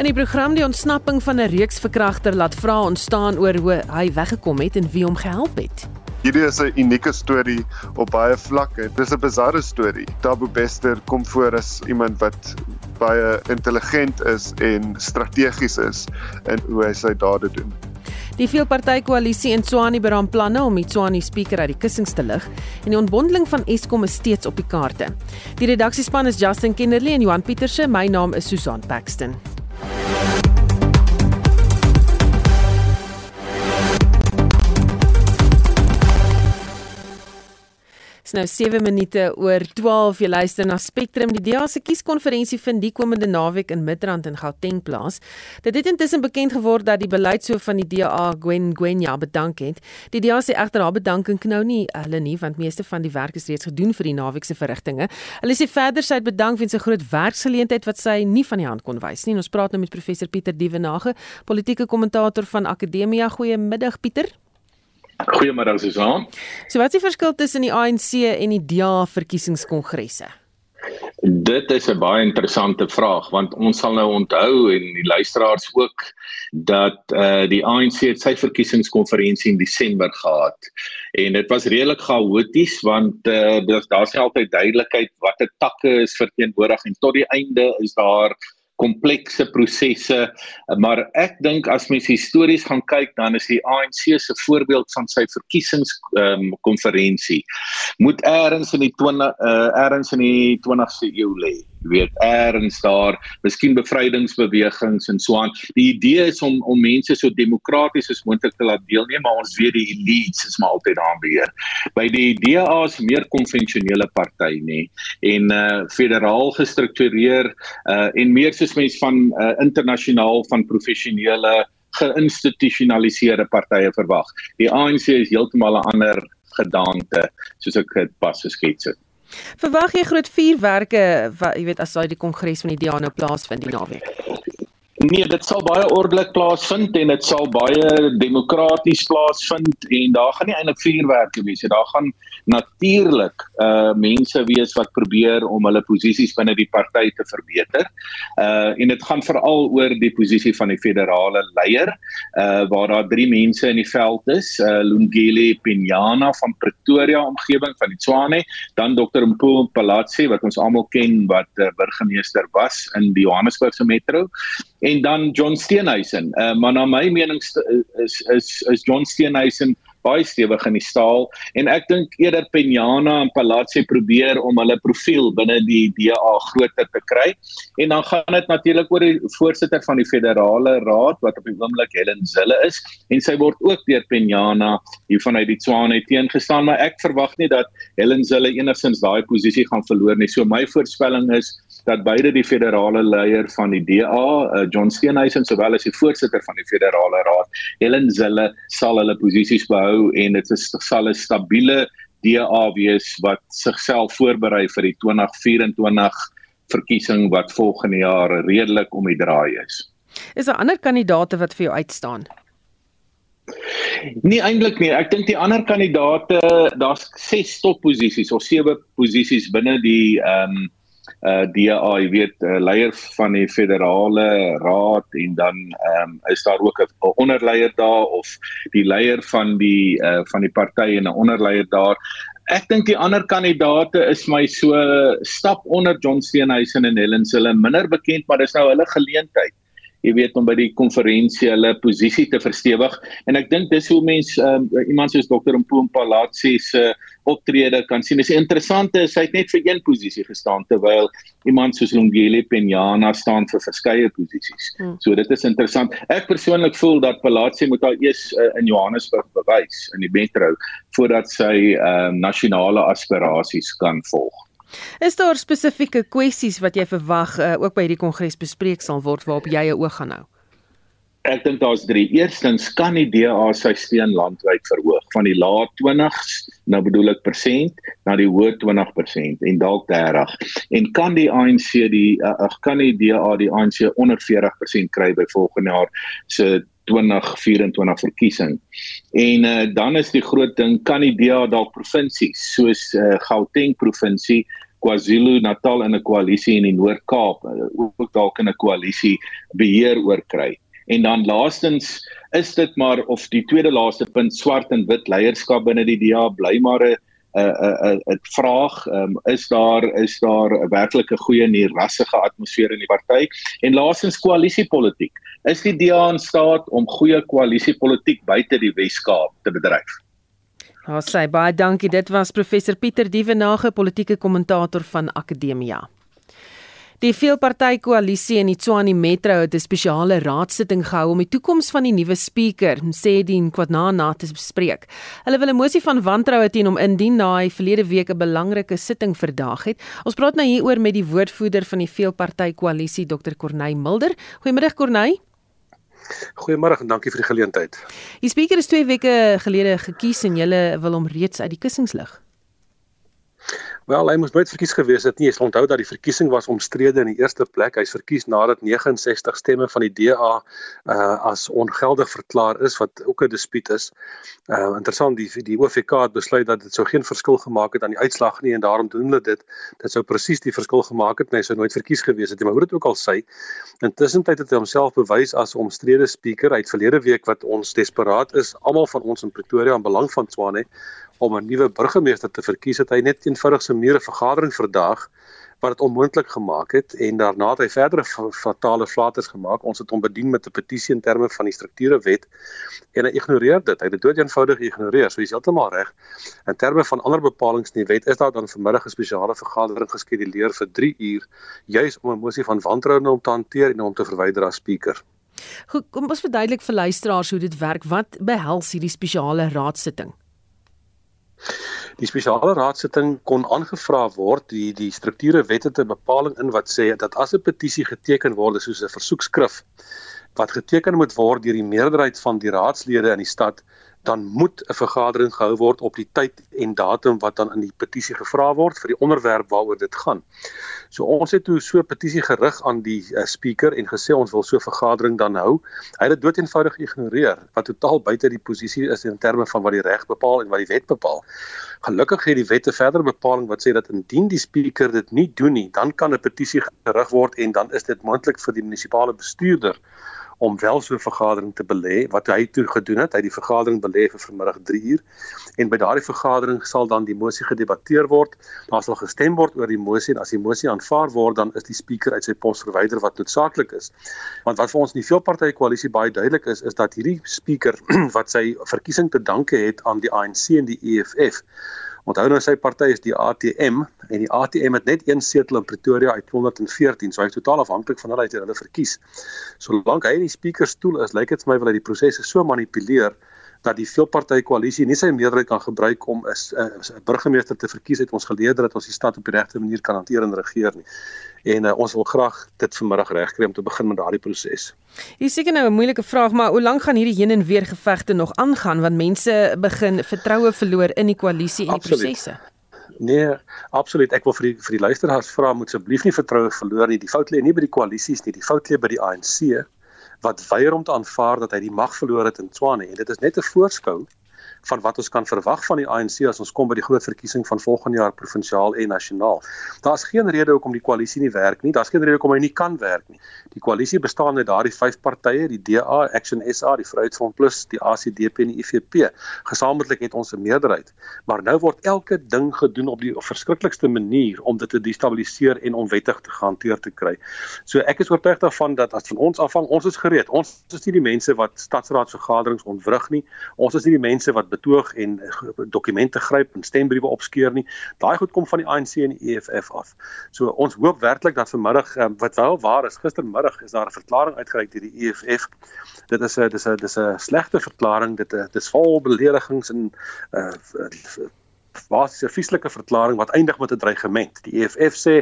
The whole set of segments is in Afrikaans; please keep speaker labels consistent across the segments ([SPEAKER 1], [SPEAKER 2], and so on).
[SPEAKER 1] In die program die ontsnapping van 'n reeks verkragter laat vra ontstaan oor hoe hy weggekom het en wie hom gehelp het.
[SPEAKER 2] Hierdie is 'n unieke storie op baie vlakke. Dis 'n bizarre storie. Tabu Bester kom voor as iemand wat baie intelligent is en strategies is in hoe hy sy dade doen.
[SPEAKER 1] Die veelpartytjie-koalisie in Tshwane beraam planne om die Tshwane spreker uit die kussings te lig en die ontbondeling van Eskom is steeds op die kaarte. Die redaksiespan is Justin Kennerly en Johan Pieterse. My naam is Susan Paxton. Thank you. Dis nou 7 minute oor 12. Jy luister na Spectrum. Die DA se kieskonferensie vind die komende naweek in Midrand in Gauteng plaas. Dit het intussen bekend geword dat die beleidshoof van die DA, Gwen Gwenya, bedank het. Die DA sê egter haar bedanking knou nie hulle nie, want meeste van die werk is reeds gedoen vir die naweek se verrigtinge. Hulle sê verder sy het bedank weens 'n groot werksgeleentheid wat sy nie van die hand kon wys nie. En ons praat nou met professor Pieter Dievenage, politieke kommentator van Akademia. Goeiemiddag Pieter.
[SPEAKER 3] Goeiemôre Susan.
[SPEAKER 1] So wat is die verskil tussen die ANC en die DA verkiesingskongresse?
[SPEAKER 3] Dit is 'n baie interessante vraag want ons sal nou onthou en die luisteraars ook dat eh uh, die ANC het sy verkiesingskonferensie in Desember gehad. En dit was redelik chaoties want eh uh, daar's nie altyd duidelikheid watter takke is verteenwoordig en tot die einde is daar komplekse prosesse maar ek dink as mens histories gaan kyk dan is die ANC se voorbeeld van sy verkiesings um, konferensie moet eers in die 20 uh, eers in die 20ste eeu lê weet eers daar miskien bevrydingsbewegings en so aan. Die idee is om om mense so demokraties as moontlik te laat deelneem maar ons weet die elites is maar altyd daar beheer. By die DA is meer konvensionele party nê en uh federaal gestruktureer uh en meer soos mens van uh internasionaal van professionele geïnstitusionaliseerde partye verwag. Die ANC is heeltemal 'n ander gedaante soos ek dit pas geskets het
[SPEAKER 1] Verwag jy groot vuurwerke wat jy weet as daai die kongres van die DA nou plaasvind die naweek?
[SPEAKER 3] Nee, dit sal baie ordelik plaasvind en dit sal baie demokraties plaasvind en daar gaan nie eintlik vuurwerke wees nie. Daar gaan natuurlik uh mense wees wat probeer om hulle posisies binne die party te verbeter. Uh en dit gaan veral oor die posisie van die federale leier uh waar daar drie mense in die veld is, uh Lungile Pinyana van Pretoria omgewing van die Tshwane, dan Dr. Mpho Palatsi wat ons almal ken wat uh, burgemeester was in die Johannesburgse metro en dan John Steenhuisen. Uh, maar na my mening is is is John Steenhuisen baie stewig in die staal en ek dink eerder Peñana en Palazzi probeer om hulle profiel binne die DA groter te kry. En dan gaan dit natuurlik oor die voorsitter van die federale raad wat op die oomblik Helen Zille is en sy word ook deur Peñana hier vanuit die Tswane teengestaan maar ek verwag nie dat Helen Zille enigsins daai posisie gaan verloor nie. So my voorspelling is dat beide die federale leier van die DA, uh, John Steenhuisen sowel as die voorsitter van die federale raad, Helen Zille, sal hulle posisies behou en dit is sal 'n stabiele DA wees wat sigself voorberei vir die 2024 verkiesing wat volgende jaar redelik om die draai is.
[SPEAKER 1] Is daar ander kandidate wat vir jou uitstaan?
[SPEAKER 3] Nee eintlik nie. Ek dink die ander kandidate, daar's 6 topposisies of 7 posisies binne die ehm um, uh DA, jy weet, uh, leier van die federale raad en dan ehm um, is daar ook 'n onderleier daar of die leier van die uh van die party en 'n onderleier daar. Ek dink die ander kandidate is my so stap onder John Steenhuisen en Helen Zille minder bekend, maar dis nou hulle geleentheid jy weet om by die konferensie hulle posisie te verstewig en ek dink dis hoe mense um, iemand soos Dr. Mpumpalatsi se uh, optrede kan sien. Dis interessant is hy het net vir een posisie gestaan terwyl iemand soos Lungile Peñana staan vir verskeie posisies. Hmm. So dit is interessant. Ek persoonlik voel dat Palatsi moet al eers uh, in Johannesburg bewys in die metro voordat sy uh, nasionale aspirasies kan volg.
[SPEAKER 1] Is daar spesifieke kwessies wat jy verwag uh, ook by hierdie kongres bespreek sal word waarop jy 'n oog gaan hou?
[SPEAKER 3] Ek dink daar's drie. Eerstens kan die DA sy steun landwyd verhoog van die lae 20s, nou bedoel ek persent, na die hoë 20% en dalk 30. En kan die ANC die uh, kan die DA die ANC onder 40% kry by volgende jaar se 2024 verkiesing. En uh, dan is die groot ding kan die DA dalk provinsies soos uh, Gauteng provinsie KwaZulu-Natal in 'n koalisie en die Noord-Kaap ook dalk in 'n koalisie beheer oor kry. En dan laastens is dit maar of die tweede laaste punt swart en wit leierskap binne die DA bly maar 'n 'n 'n vraag um, is daar is daar 'n werklike goeie en rassige atmosfeer in die party? En laastens koalisiepolitiek. Is die DA in staat om goeie koalisiepolitiek buite die Wes-Kaap te bedryf?
[SPEAKER 1] Sê baie dankie. Dit was professor Pieter Dievenage politieke kommentator van Akademia Die veelpartytjie-koalisie in die Tshwane Metro het 'n spesiale raadsitting gehou om die toekoms van die nuwe spreker, Msedien Kwadnana, te bespreek. Hulle wil 'n mosie van wantroue teen hom indien na hy verlede week 'n belangrike sitting verdaag het. Ons praat nou hieroor met die woordvoerder van die veelpartytjie-koalisie, Dr. Corneil Mulder. Goeiemôre Corneil.
[SPEAKER 4] Goeiemôre en dankie vir die geleentheid.
[SPEAKER 1] Die spreker is 2 weke gelede gekies en julle wil hom reeds uit die kussings lig.
[SPEAKER 4] Wel, hy moes nooit verkies gewees het nie. Jy sal onthou dat die verkiesing was omstrede in die eerste plek. Hy's verkies nadat 69 stemme van die DA uh as ongeldig verklaar is wat ook 'n dispuut is. Uh interessant, die die OFK het besluit dat dit sou geen verskil gemaak het aan die uitslag nie en daarom doen hulle dit. Dit sou presies die verskil gemaak het, hy sou nooit verkies gewees het nie. Maar hoe dit ook al sê, intussen tyd het hy homself bewys as 'n omstrede spreker uit verlede week wat ons desperaat is, almal van ons in Pretoria aan belang van Swane om 'n nuwe burgemeester te verkies het hy net eenvoudig so meer 'n vergadering verdaag wat dit onmoontlik gemaak het en daarna het hy verdere fatale flaters gemaak. Ons het hom bedien met 'n petisie in terme van die strukture wet en hy ignoreer dit. Hy het dit dood eenvoudig geïgnoreer. So hy's heeltemal reg. In terme van ander bepalinge in die wet is daar dan vanmiddag 'n spesiale vergadering geskeduleer vir 3 uur juis om 'n mosie van wantroue om te hanteer en om te verwyder as spreker
[SPEAKER 1] Goed, kom ons verduidelik vir luisteraars hoe dit werk. Wat behels hierdie spesiale raadsitting?
[SPEAKER 4] Die spesiale raadsitting kon aangevra word die die strukture wette te bepaling in wat sê dat as 'n petisie geteken word soos 'n versoekskrif wat geteken moet word deur die meerderheid van die raadslede in die stad dan moet 'n vergadering gehou word op die tyd en datum wat dan in die petisie gevra word vir die onderwerp waaroor dit gaan. So ons het toe so 'n petisie gerig aan die uh, speaker en gesê ons wil so 'n vergadering dan hou. Hy het dit doeteenvoudig ignoreer wat totaal buite die posisie is in terme van wat die reg bepaal en wat die wet bepaal. Gelukkig het die wet 'n verdere bepaling wat sê dat indien die speaker dit nie doen nie, dan kan 'n petisie gerig word en dan is dit moontlik vir die munisipale bestuurder om wel so 'n vergadering te belê wat hy toe gedoen het. Hy het die vergadering belê vir vanmiddag 3 uur en by daardie vergadering sal dan die mosie gedebatteer word. Daar sal gestem word oor die mosie en as die mosie aanvaar word, dan is die spreker uit sy pos verwyder wat noodsaaklik is. Want wat vir ons in die veelpartytjie koalisie baie duidelik is, is dat hierdie spreker wat sy verkiesing te danke het aan die ANC en die EFF Onthou nou sy party is die ATM en die ATM het net een setel in Pretoria uit 214, so hy is totaal afhanklik van hulle uit hulle verkies. Solank hy in die speaker stoel is, lyk dit vir my wil hy die prosesse so manipuleer dat die veelpartytjie koalisie nie sy meerderheid kan gebruik om 'n 'n burgemeester te verkies uit ons geleer dat ons die stad op die regte manier kan hanteer en regeer nie. En uh, ons wil graag dit vanmiddag regkry om te begin met daardie proses.
[SPEAKER 1] Hier seker nou 'n moeilike vraag, maar hoe lank gaan hierdie heen en weer gevegte nog aangaan want mense begin vertroue verloor in die koalisie en die prosesse?
[SPEAKER 4] Nee, absoluut. Ek wil vir die vir die luisteraars vra moet asseblief nie vertroue verloor nie. Die fout lê nie by die koalisies nie, die fout lê by die ANC wat weier om te aanvaar dat hy die mag verloor het in Tswane en dit is net 'n voorskou van wat ons kan verwag van die ANC as ons kom by die groot verkiesing van volgende jaar provinsiaal en nasionaal. Daar's geen rede hoekom die koalisie nie werk nie. Daar's geen rede hoekom hy nie kan werk nie. Die koalisie bestaan uit daardie vyf partye, die DA, Action SA, die Vryheidsfront Plus, die ACDP en die IFP. Gesamentlik het ons 'n meerderheid. Maar nou word elke ding gedoen op die verskriklikste manier om dit te destabiliseer en onwettig te gehanteer te kry. So ek is oortuig daarvan dat as van ons afhang, ons is gereed. Ons is nie die mense wat stadsraadsvergaderings ontwrig nie. Ons is nie die mense wat betoog en eh, dokumente gryp en stembriewe opskeur nie. Daai goed kom van die ANC en die EFF af. So ons hoop werklik dat vanmiddag um, wat wel waar is, gistermiddag is daar 'n verklaring uitgereik deur die EFF. Dit is 'n dis 'n dis 'n slegte verklaring. Dit eh, dis vol beledigings en uh basiese vieslike verklaring wat eindig met 'n dreigement. Die EFF sê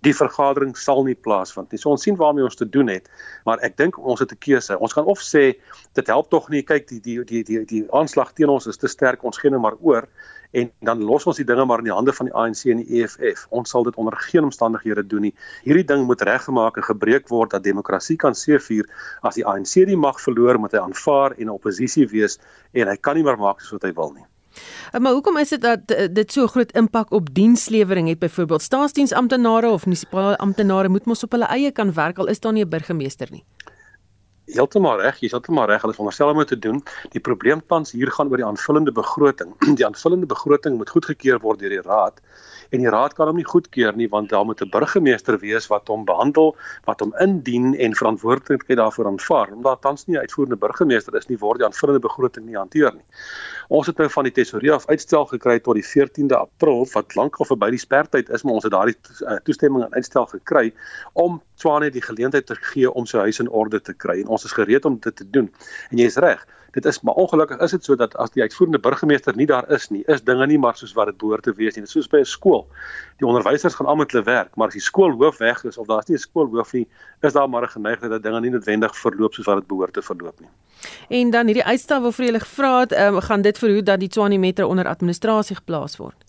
[SPEAKER 4] die vergadering sal nie plaasvind nie. So ons sien waarmee ons te doen het, maar ek dink ons het 'n keuse. Ons kan of sê dit help tog nie, kyk die die die die die aanslag teen ons is te sterk, ons gee net maar oor en dan los ons die dinge maar in die hande van die ANC en die EFF. Ons sal dit onder geen omstandighede doen nie. Hierdie ding moet reggemaak en gebreek word dat demokrasie kan seëvier. As die ANC die mag verloor, moet hy aanvaar en 'n oppositie wees en hy kan nie meer maak soos wat hy wil nie.
[SPEAKER 1] Uh, maar hoekom is dit dat uh, dit so groot impak op dienslewering het byvoorbeeld staatsdiensamptenare of munisipale amptenare moet mos op hulle eie kan werk al is daar nie 'n burgemeester nie.
[SPEAKER 4] Heeltemal reg, jy's heeltemal reg, hulle is veronderstel om te doen. Die probleem tans hier gaan oor die aanvullende begroting. Die aanvullende begroting moet goedgekeur word deur die raad en die raad kan hom nie goedkeur nie want daar moet 'n burgemeester wees wat hom behandel, wat hom indien en verantwoordelikheid daarvoor aanvaar. Omdat tans nie 'n uitvoerende burgemeester is nie, word die aanvullende begroting nie hanteer nie. Ons het nou van die tesourier af uitstel gekry tot die 14de April wat lankal verby die sperdatum is, maar ons het daardie eh, toestemming en uitstel gekry om Swane die geleentheid te gee om sy huis in orde te kry en ons is gereed om dit te doen. En jy's reg, dit is maar ongelukkig is dit so dat as die uitvoerende burgemeester nie daar is nie, is dinge nie maar soos wat dit behoort te wees nie. Dit is soos by 'n skool. Die onderwysers gaan almal met hulle werk, maar as die skoolhoof weg is of daar's nie 'n skoolhoof nie, is daar maar 'n geneigtheid dat dinge nie noodwendig verloop soos wat dit behoort te verloop nie.
[SPEAKER 1] En dan hierdie uitstel waarvoor jy gevra het, um, gaan dit verhoed dat die Tshwane Metro onder administrasie geplaas word.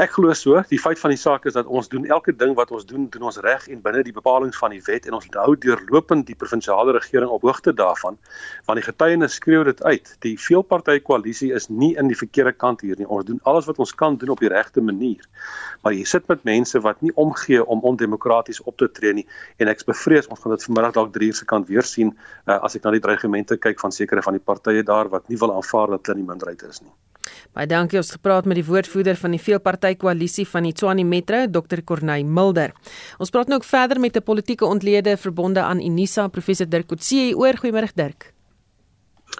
[SPEAKER 4] Ek glo so, die feit van die saak is dat ons doen elke ding wat ons doen, doen ons reg en binne die bepalinge van die wet en ons hou deurlopend die provinsiale regering op hoogte daarvan, want die getuienis skreeu dit uit. Die veelpartytjie koalisie is nie in die verkeerde kant hier nie. Ons doen alles wat ons kan doen op die regte manier. Maar jy sit met mense wat nie omgee om ondemokraties op te tree nie en ek bevrees ons gaan dit vanmiddag dalk 3 uur se kant weer sien uh, as ek na die dreigemente kyk van sekere van die partye daar wat nie wil aanvaar dat hulle in die minderheid is nie.
[SPEAKER 1] Baie dankie ons gepraat met die woordvoerder van die veelpartytjie koalisie van die Tshwane Metro, Dr. Corneil Mulder. Ons praat nou ook verder met 'n politieke ontlede verbonde aan Unisa, professor Dirk Coetzee. Oor goeiemôre Dirk.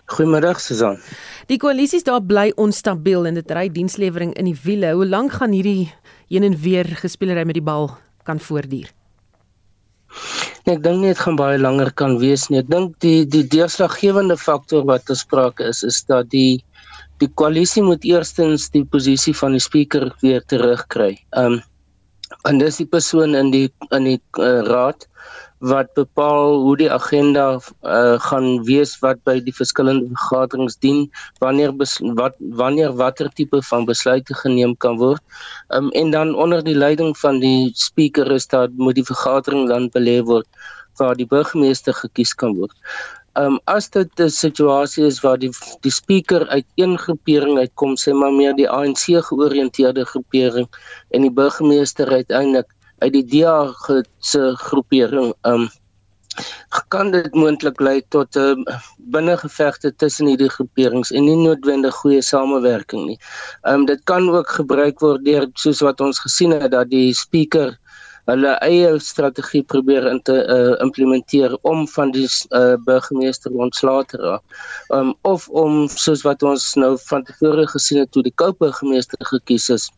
[SPEAKER 5] Goeiemôre Susan.
[SPEAKER 1] Die koalisies daar bly onstabiel en dit ry dienslewering in die wiele. Hoe lank gaan hierdie heen en weer gespelery met die bal kan voortduur?
[SPEAKER 5] Nee, ek dink nie dit gaan baie langer kan wees nie. Ek dink die die deurslaggewende faktor wat besprake is is dat die die koalisie moet eerstens die posisie van die spreker weer terugkry. Um en dis die persoon in die in die uh, raad wat bepaal hoe die agenda uh, gaan wees wat by die verskillende vergaderings dien wanneer wat wanneer watter tipe van besluite geneem kan word. Um en dan onder die leiding van die spreker is dat moet die vergadering dan belê word waar die burgemeester gekies kan word. Ehm um, as dit 'n situasie is waar die die spreker uit een groepering uitkom, sê maar meer die ANC georiënteerde groepering en die burgemeester uiteindelik uit die DA se groepering, ehm um, kan dit moontlik lei tot 'n uh, binnengevegte tussen hierdie groeperings en nie noodwendig goeie samewerking nie. Ehm um, dit kan ook gebruik word deur soos wat ons gesien het dat die spreker hulle eie strategie probeer in te uh, implementeer om van die uh, burgemeester ontslae te raak. Um of om soos wat ons nou van tevore gesien het toe die Kouburgemeester gekies is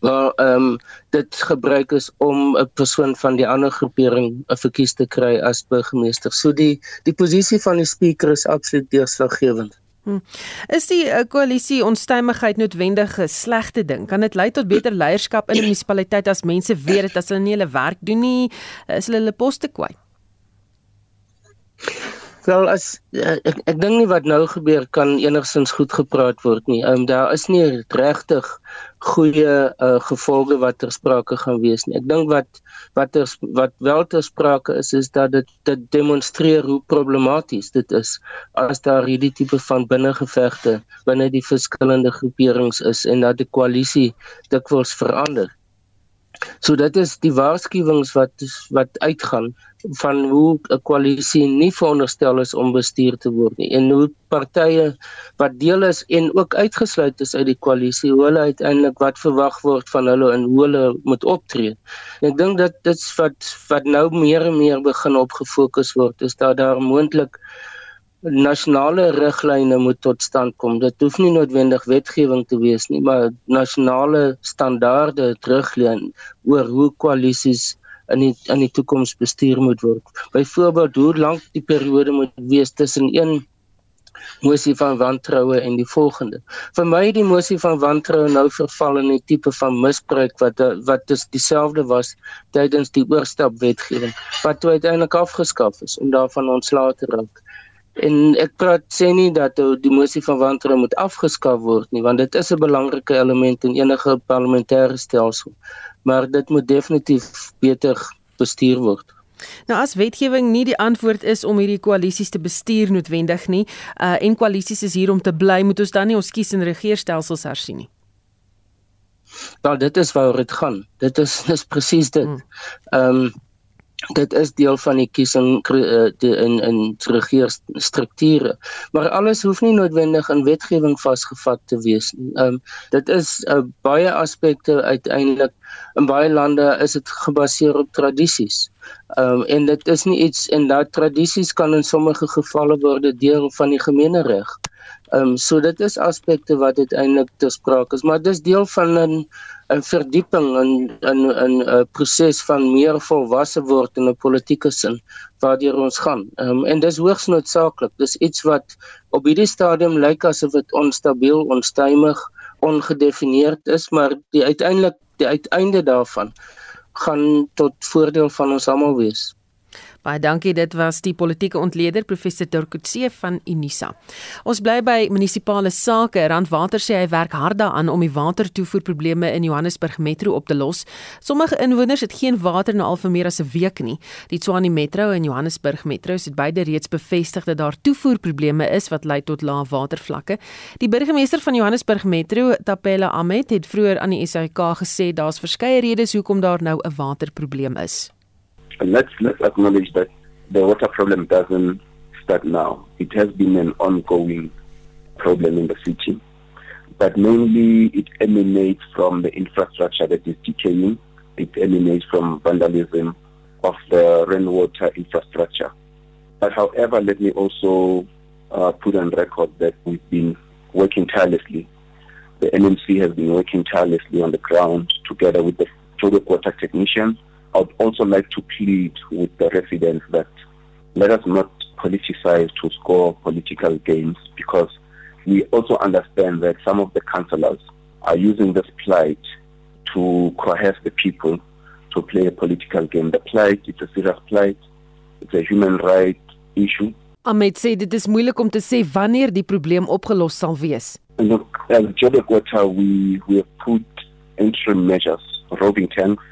[SPEAKER 5] waar um, dit gebruik is om 'n persoon van die ander groepering 'n verkies te kry as burgemeester. So die die posisie van die spreker is absoluut deurslaggewend.
[SPEAKER 1] Hmm. Is die uh, koalisie onstuimigheid noodwendig 'n slegte ding? Kan dit lei tot beter leierskap in 'n munisipaliteit as mense weet dat as hulle nie hulle werk doen nie, is hulle hulle poste kwyt?
[SPEAKER 5] Wel as eh, ek ek dink nie wat nou gebeur kan enigsins goed gepraat word nie. Ehm um, daar is nie regtig goeie uh, gevolge wat ter sprake gaan wees nie. Ek dink wat wat ter, wat wel ter sprake is is dat dit dit demonstreer hoe problematies dit is as daar hierdie tipe van binnengevegte binne die verskillende groeperings is en dat die koalisie dikwels verander. So dit is die waarskuwings wat wat uitgaan van hoe 'n koalisie nie veronderstel is om bestuur te word nie en hoe partye wat deel is en ook uitgesluit is uit die koalisie hoe hulle uiteindelik wat verwag word van hulle en hoe hulle moet optree. En ek dink dat dit wat wat nou meer en meer begin op gefokus word is dat daar moontlik nasionale riglyne moet tot stand kom. Dit hoef nie noodwendig wetgewing te wees nie, maar nasionale standaarde teruglyn oor hoe koalisies in die in die toekoms bestuur moet word. Byvoorbeeld hoe lank die periode moet wees tussen een mosie van wantroue en die volgende. Vir my die mosie van wantroue nou verval in 'n tipe van misbruik wat wat is dieselfde was tydens die oorstap wetgewing wat toe uiteindelik afgeskaf is om daarvan ontslae te raak. En ek praat sê nie dat die mosie van wantroue moet afgeskaf word nie, want dit is 'n belangrike element in enige parlementêre stelsel. Maar dit moet definitief beter bestuur word.
[SPEAKER 1] Nou as wetgewing nie die antwoord is om hierdie koalisies te bestuur noodwendig nie, uh en koalisies is hier om te bly, moet ons dan nie ons kies en regeerstelsels hersien nie.
[SPEAKER 5] Ja, dit is waaroor dit gaan. Dit is dis presies dit. Hmm. Ehm um, dit is deel van die kiesing uh, in in regeringsstrukture. Maar alles hoef nie noodwendig in wetgewing vasgevat te wees nie. Ehm um, dit is uh, baie aspekte uiteindelik in baie lande is dit gebaseer op tradisies. Ehm um, en dit is nie iets en daai tradisies kan in sommige gevalle word deel van die gemeenereg. Ehm um, so dit is aspekte wat uiteindelik ter sprake is, maar dis deel van 'n 'n verdieping in in in 'n proses van meer volwasse word in 'n politieke sin waardeur ons gaan. Ehm um, en dis hoogs noodsaaklik. Dis iets wat op hierdie stadium lyk asof dit onstabiel, onstuimig, ongedefinieerd is, maar die uiteindelik die uiteinde daarvan gaan tot voordeel van ons almal wees.
[SPEAKER 1] Baie dankie. Dit was die politieke ontleder professor Turkutse van Unisa. Ons bly by munisipale sake. Randwater sê hy werk hard daaraan om die watertoevoerprobleme in Johannesburg Metro op te los. Sommige inwoners het geen water nou al vir meer as 'n week nie. Die Tshwane Metro en Johannesburg Metro het beide reeds bevestig dat daar toevoerprobleme is wat lei tot lae watervlakke. Die burgemeester van Johannesburg Metro, Tapela Ahmed, het vroeër aan die SAK gesê daar's verskeie redes hoekom daar nou 'n waterprobleem is.
[SPEAKER 6] And let's let's acknowledge that the water problem doesn't start now. It has been an ongoing problem in the city, but mainly it emanates from the infrastructure that is decaying. It emanates from vandalism of the rainwater infrastructure. But however, let me also uh, put on record that we've been working tirelessly. The NMC has been working tirelessly on the ground together with the Joburg water technicians I'd also like to plead with the residents that let us not politicize to score political gains because we also understand that some of the councillors are using this plight to coerce the people to play a political game. The plight, it's a serious plight. It's a human right issue.
[SPEAKER 1] Ahmed sê dit is moeilik om te sê wanneer die probleem opgelos sal wees.
[SPEAKER 6] Look, as Joburg Water, we, we have put interim measures, roving tanks,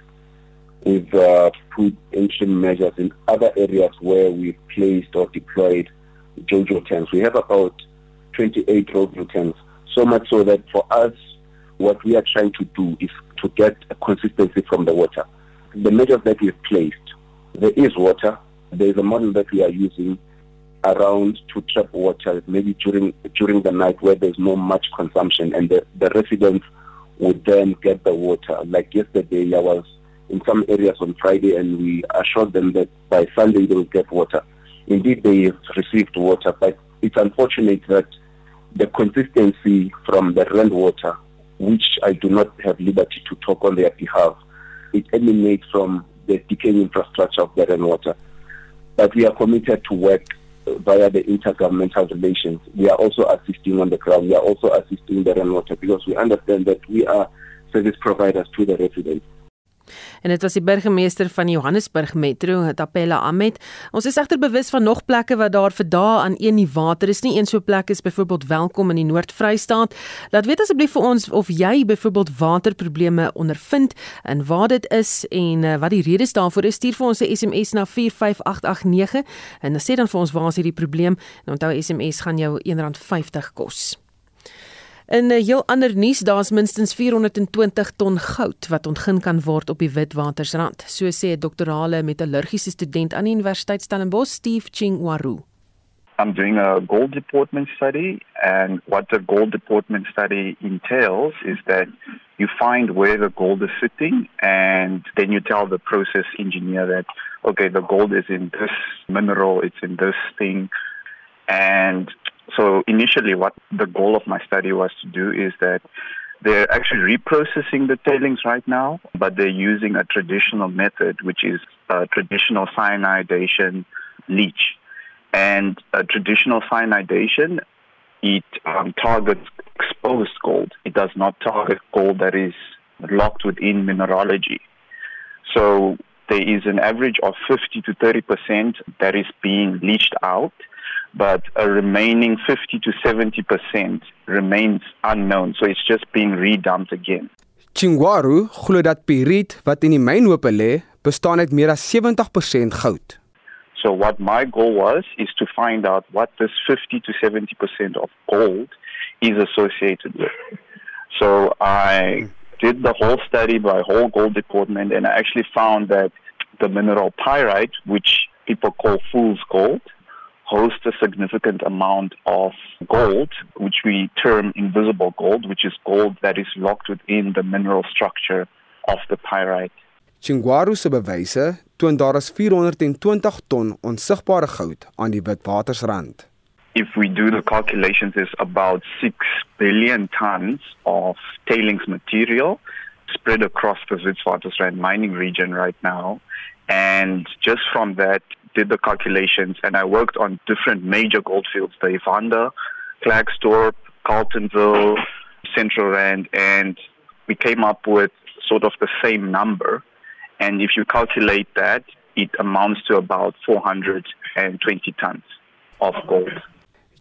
[SPEAKER 6] We've uh, put interim measures in other areas where we've placed or deployed JoJo tanks. We have about 28 roving tanks. So much so that for us, what we are trying to do is to get a consistency from the water. The measures that we've placed, there is water. There is a model that we are using around to trap water, maybe during during the night where there's no much consumption, and the, the residents would then get the water. Like yesterday, I was in some areas on Friday, and we assured them that by Sunday they will get water. Indeed, they received water, but it's unfortunate that the consistency from the rainwater, which I do not have liberty to talk on their behalf, it emanates from the decaying infrastructure of the rainwater. But we are committed to work via the intergovernmental relations. We are also assisting on the ground. We are also assisting the rainwater because we understand that we are service providers to the residents.
[SPEAKER 1] En dit was die burgemeester van Johannesburg Metro, Tapela Ahmed. Ons is egter bewus van nog plekke waar daar vir dae aan een nie water is nie. Een so plek is byvoorbeeld Welkom in die Noord-Vrystaat. Laat weet asseblief vir ons of jy byvoorbeeld waterprobleme ondervind en waar dit is en uh, wat die redes daarvoor is. Stuur vir ons 'n SMS na 45889 en dan sê dan vir ons waar is hierdie probleem. En onthou SMS gaan jou R1.50 kos. In 'n heel ander nuus, daar's minstens 420 ton goud wat ontgin kan word op die Witwatersrand, so sê 'n doktorale metallurgiese student aan die Universiteit Stellenbosch, Steve Chingwaru.
[SPEAKER 7] I'm doing a gold deportment study and what the gold deportment study entails is that you find where the gold is sitting and then you tell the process engineer that okay the gold is in this mineral it's in this thing and So initially what the goal of my study was to do is that they're actually reprocessing the tailings right now, but they're using a traditional method, which is traditional cyanidation leach. And a traditional cyanidation, it um, targets exposed gold. It does not target gold that is locked within mineralogy. So there is an average of 50 to 30% that is being leached out but a remaining 50 to 70% remains unknown. So it's just being redumped again.
[SPEAKER 8] Chingwaru glo dat piriet wat in die mynhope lê bestaan uit meer as 70% goud.
[SPEAKER 7] So what my goal was is to find out what this 50 to 70% of gold is associated with. So I did the whole study by whole gold department and I actually found that the mineral pyrite, which people call fool's gold, hosts a significant amount of gold, which we term invisible gold, which is gold that is locked within the mineral structure of the pyrite.
[SPEAKER 8] Chingwaru se bewyse toon daar is 420 ton onsigbare goud aan die Witwatersrand.
[SPEAKER 7] If we do the calculations is about 6 billion tons of tailings material spread across the Witwatersrand mining region right now and just from that did the calculations and I worked on different major gold fields, the Evander, Klerksdorp, Carltonville, Central Rand and we came up with sort of the same number and if you calculate that it amounts to about 420 tons of gold.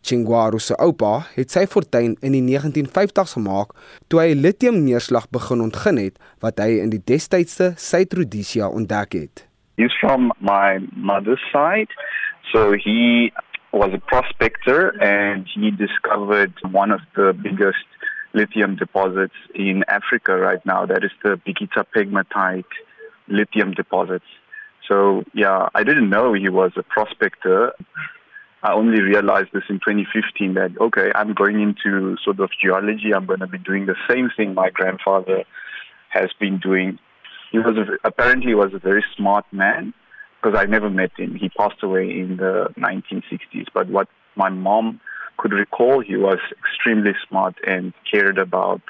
[SPEAKER 8] Chingwaru se oupa het sy fortuin in die 1950s gemaak toe hy lithium neerslag begin ontgin het wat hy in die destydse Suid-Rhodesia ontdek het.
[SPEAKER 7] He's from my mother's side so he was a prospector and he discovered one of the biggest lithium deposits in Africa right now that is the Bikita pegmatite lithium deposits. So yeah, I didn't know he was a prospector. I only realized this in 2015 that okay, I'm going into sort of geology. I'm going to be doing the same thing my grandfather has been doing. He was a, apparently was a very smart man because I never met him. He passed away in the 1960s. But what my mom could recall, he was extremely smart and cared about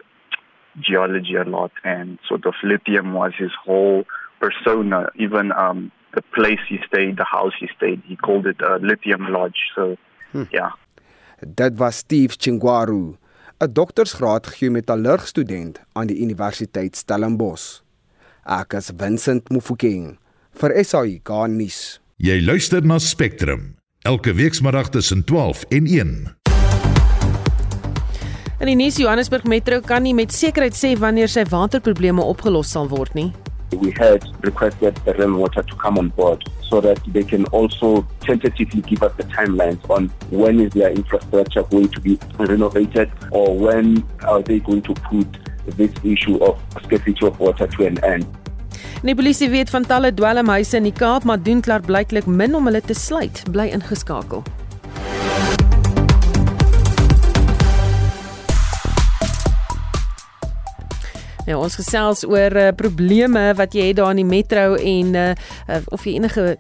[SPEAKER 7] geology a lot, and sort of lithium was his whole persona, even um, the place he stayed, the house he stayed, he called it a lithium lodge. So, hmm. yeah.
[SPEAKER 8] Dit was Steve Chingwaru, 'n doktorsgraad geometallurg student aan die Universiteit Stellenbosch. Ek is Vincent Mufokeng vir SAI Garnis.
[SPEAKER 9] Jy luister na Spectrum elke weekmiddag tussen 12 en 1.
[SPEAKER 1] In die nuus Johannesburg Metro kan nie met sekerheid sê wanneer sy waterprobleme opgelos sal word nie.
[SPEAKER 6] we had requested the rainwater to come on board so that they can also tentatively give us the timelines on when is their infrastructure going to be renovated or when are they going to put this issue of scarcity of water to an end.
[SPEAKER 1] Die polisie weet van talle dwelmhuise in die Kaap, maar doen klaar blyklik min om hulle te sluit. Bly ingeskakel. Ja, ons gesels oor uh, probleme wat jy het daar in die metro en uh, of jy enige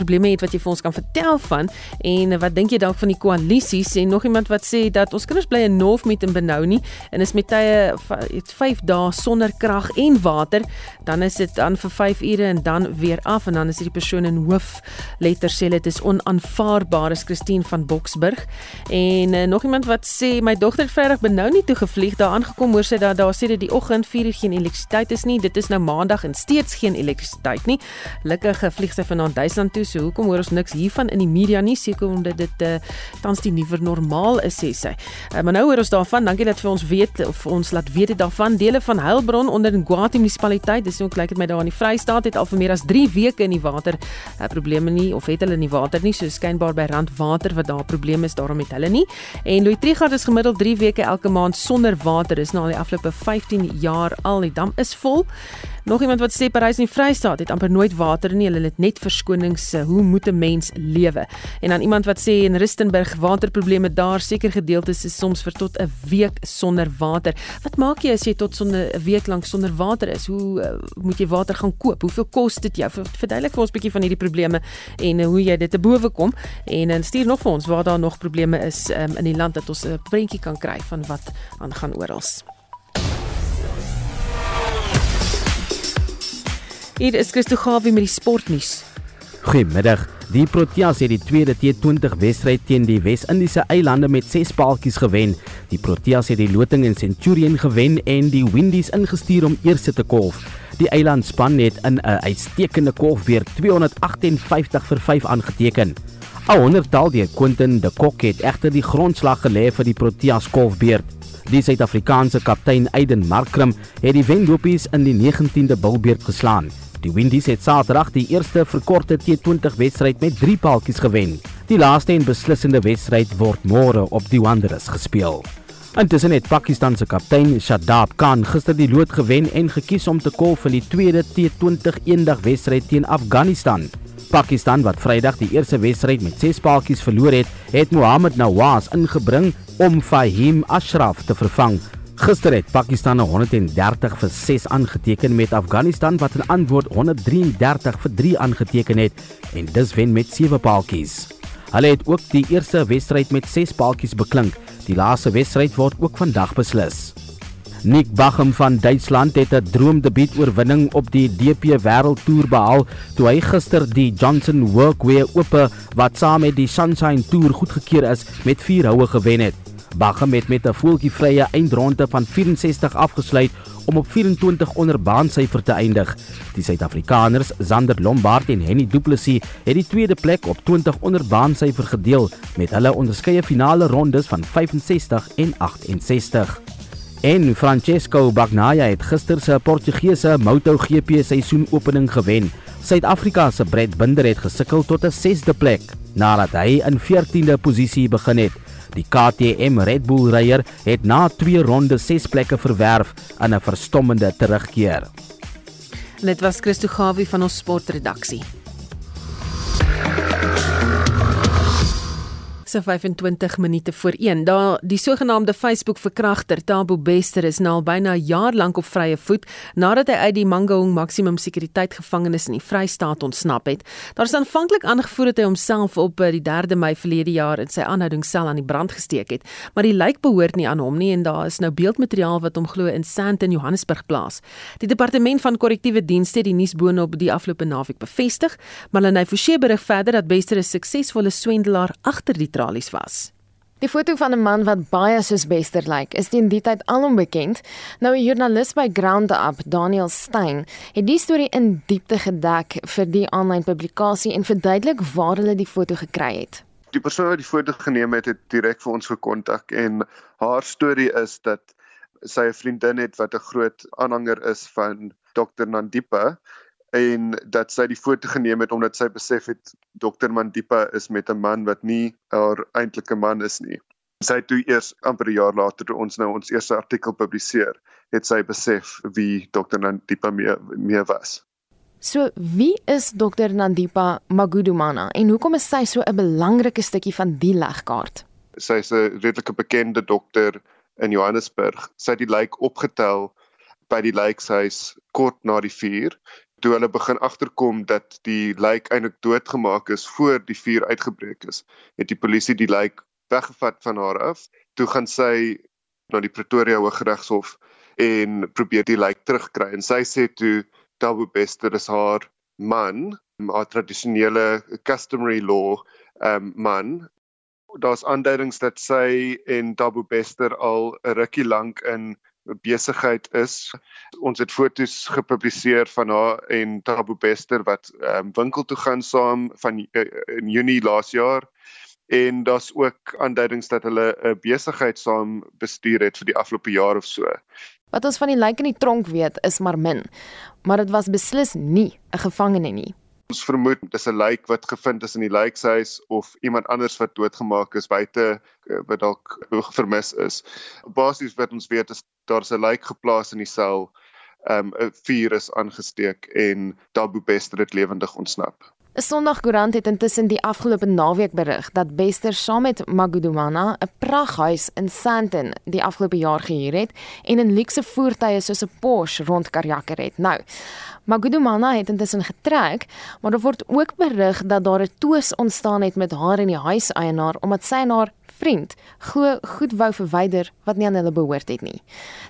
[SPEAKER 1] probleme het wat jy vir ons kan vertel van. En wat dink jy dalk van die koalisies? En nog iemand wat sê dat ons kinders bly in North met in Benou nie. En is met tye het 5 dae sonder krag en water. Dan is dit dan vir 5 ure en dan weer af. En dan is die persoon in hoof letter sê dit is onaanvaarbaar is Christine van Boksburg. En uh, nog iemand wat sê my dogter het Vrydag Benou nie toe gevlieg. Daar aangekom hoor sy dat daar sê dit die oggend 4 uur geen elektrisiteit is nie. Dit is nou maandag en steeds geen elektrisiteit nie. Gelukkig vlieg sy vanaand Duitsland toe so hoekom hoor ons niks hiervan in die media nie seker omdat dit uh, tans die nuwe normaal is sê sy. Uh, maar nou hoor ons daarvan, dankie dat vir ons weet of ons laat weet daarvan dele van Heilbron onder in Guati munisipaliteit, dis ook lyk dit my daar in die Vrystaat het al vir meer as 3 weke in die water uh, probleme nie of het hulle nie water nie, so skynbaar by randwater wat daar probleme is daarom met hulle nie. En Louis Trigard is gemiddeld 3 weke elke maand sonder water. Dis nou al die afgelope 15 jaar al die dam is vol. Nog iemand wat sê Parys in die Vrystaat het amper nooit water nie. Hulle het net verskonings. Hoe moet 'n mens lewe? En dan iemand wat sê in Rustenburg waterprobleme daar seker gedeeltes is soms vir tot 'n week sonder water. Wat maak jy as jy tot sonder 'n week lank sonder water is? Hoe uh, moet jy water gaan koop? Hoeveel kos dit jou? Verduidelik vir ons 'n bietjie van hierdie probleme en uh, hoe jy dit te bowe kom en uh, stuur nog vir ons waar daar nog probleme is um, in die land dat ons 'n prentjie kan kry van wat aangaan oral. Hier is Christo Gawie met die sportnuus.
[SPEAKER 10] Goeiemiddag. Die Proteas het die tweede T20 wedstryd teen die Wes-Indiese eilande met 6 paaltjies gewen. Die Proteas het die loting in Centurion gewen en die Windies ingestuur om eerste te kolf. Die eilandspan het in 'n uitstekende kolf weer 258 vir 5 aangeteken. 'n Honderdtal deur Quentin de Kok het egter die grondslag gelê vir die Proteas kolfbeurt. Die Suid-Afrikaanse kaptein Aiden Markram het die Wenlopies in die 19de bilbeerd geslaan. Die Windies het Saterdag die eerste verkorte T20 wedstryd met 3 paaltjies gewen. Die laaste en beslissende wedstryd word môre op die Wanderers gespeel. Intussen het Pakistan se kaptein Shadab Khan gister die lood gewen en gekies om te kolf in die tweede T20 eendag wedstryd teen Afghanistan. Pakistan wat Vrydag die eerste wedstryd met 6 paaltjies verloor het, het Mohammad Nawaz ingebring om Fahim Ashraf te vervang. Gister het Pakistan 130 vir 6 aangeteken met Afghanistan wat in antwoord 133 vir 3 aangeteken het en dus wen met 7 paaltjies. Hulle het ook die eerste wedstryd met 6 paaltjies beklink. Die laaste wedstryd word ook vandag beslis. Nick Bachem van Duitsland het 'n droomdebuut oorwinning op die DP Wêreldtoer behaal toe hy gister die Johnson Workwear Ope wat saam met die Sunshine Tour goedgekeur is met 4 houe gewen het. Bachem het met 'n voeltjievrye eindronde van 64 afgesluit om op 24 onder baansyfer te eindig. Die Suid-Afrikaners, Zander Lombard en Henny Du Plessis, het die tweede plek op 20 onder baansyfer gedeel met hulle onderskeie finale rondes van 65 en 68. En Francesco Bagnaia het gister se Portugese MotoGP seisoenopening gewen. Suid-Afrika se Brett Binder het gesukkel tot 'n 6de plek nadat hy in 14de posisie begin het. Die KTM Red Bull ryer het na 2 rondes 6 plekke verwerf in 'n verstommende terugkeer.
[SPEAKER 1] Dit was Christo Gawie van ons sportredaksie. Se 25 minute voor 1. Daar die sogenaamde Facebook verkragter Tabo Bester is nou al byna 'n jaar lank op vrye voet nadat hy uit die Mangaung maksimum sekuriteit gevangenis in die Vrystaat ontsnap het. Daar is aanvanklik aangevoer dat hy homself op eh, die 3de Mei verlede jaar in sy aanhoudingssel aan die brand gesteek het, maar die lijk behoort nie aan hom nie en daar is nou beeldmateriaal wat hom glo in Sandton Johannesburg plaas. Die departement van korrektiewe dienste het die nuus boonop die afgelope naweek bevestig, maar hulle Forsie berig verder dat Bester 'n suksesvolle swendelaar agter die tralies was.
[SPEAKER 11] Die foto van 'n man wat baie soos Bester lyk, is teen die tyd alom bekend. Nou 'n joernalis by Ground Up, Daniel Stein, het die storie in diepte gedek vir die aanlyn publikasie en verduidelik waar hulle die foto gekry het.
[SPEAKER 2] Die persoon wat die foto geneem het, het direk vir ons gekontak en haar storie is dat sy 'n vriendin het wat 'n groot aanhanger is van Dr Nandipa en dat sy die foto geneem het omdat sy besef het Dr Mandipa is met 'n man wat nie haar eintlike man is nie. Sy het toe eers amper 'n jaar later toe ons nou ons eerste artikel publiseer, het sy besef wie Dr Nandipa meer meer was.
[SPEAKER 11] So wie is Dr Nandipa Magudumana en hoekom is sy so 'n belangrike stukkie van die legkaart?
[SPEAKER 2] Sy is 'n redelike bekende dokter in Johannesburg. Sy het die lijk opgetel by die lijkhuis kort na die vuur toe hulle begin agterkom dat die lijk eintlik doodgemaak is voor die vuur uitgebreek is, het die polisie die lijk weggevat van haar af. Toe gaan sy na die Pretoria Hooggeregshof en probeer die lijk terugkry en sy sê toe Tabo Bester is haar man, haar tradisionele customary law um, man. Daar's aanduidings dat sy en Tabo Bester al 'n rukkie lank in besigheid is. Ons het foto's gepubliseer van haar en Tabo Bester wat ehm um, winkel toe gaan saam van uh, in Junie laas jaar en daar's ook aanduidings dat hulle 'n besigheid saam bestuur het vir die afgelope jaar of so.
[SPEAKER 11] Wat ons van die lijk in die tronk weet is maar min, maar dit was beslis nie 'n gevangene nie.
[SPEAKER 2] Ons vermoed dis 'n lijk wat gevind is in die lijkhuis of iemand anders wat doodgemaak is buite eh, wat dalk vermis is. Basies wat ons weet is daar's 'n lijk geplaas in die sel, ehm, 'n um, vuur is aangesteek en Tabu Bester het lewendig ontsnap.
[SPEAKER 11] 'n Sondagkoerant het intussen die afgelope naweek berig dat Bester saam met Magudumana 'n praghuis in Sandton die afgelope jaar gehuur het en 'n luukse voertuie soos 'n Porsche rond Karjaker het. Nou, Magudumana het intussen getrek, maar daar word ook berig dat daar 'n twis ontstaan het met haar en die huiseienaar omdat sy en haar vriend glo goed wou verwyder wat nie aan hulle behoort het nie.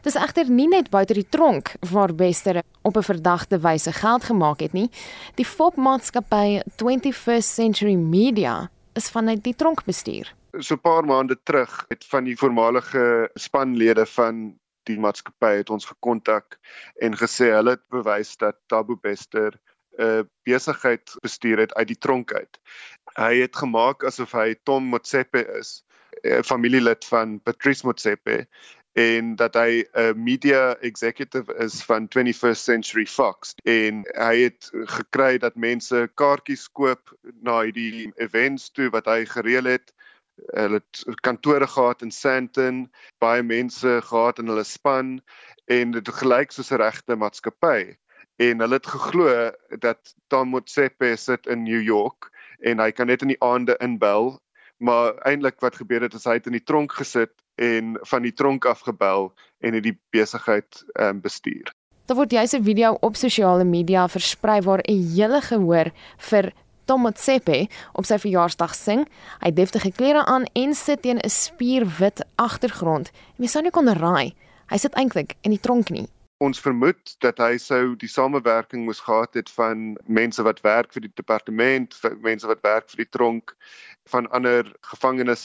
[SPEAKER 11] Dis egter nie net buite die tronk waar Bester op 'n verdagte wyse geld gemaak het nie. Die fopmaatskappy 21st Century Media is vanuit die tronk bestuur.
[SPEAKER 2] So 'n paar maande terug het van die voormalige spanlede van die maatskappy het ons gekontak en gesê hulle het bewys dat Tabo Bester 'n uh, besigheid bestuur het uit die tronk uit. Hy het gemaak asof hy Tom Motsepe is, familielid van Patrice Motsepe en dat hy 'n media executive is van 21st Century Fox en hy het gekry dat mense kaartjies koop na hierdie events toe wat hy gereël het hulle het kantore gehad in Sandton, baie mense gehad in hulle span en dit gelyk soos 'n regte maatskappy. En hulle het geglo dat Tom Motsepe sit in New York en hy kan net in die aande inbel, maar eintlik wat gebeur het is hy het in die tronk gesit en van die tronk af gebel en het die besigheid um, bestuur.
[SPEAKER 11] Daar word jy se video op sosiale media versprei waar 'n hele gehoor vir Tom Motsepe op sy verjaarsdag sing. Hy het deftige klere aan en sit teen 'n spierwit agtergrond. Jy sou nie kon raai. Hy sit eintlik in die tronk nie.
[SPEAKER 2] Ons vermoed dat hy sou die samewerking moes gehad het van mense wat werk vir die departement, mense wat werk vir die tronk, van ander gevangenes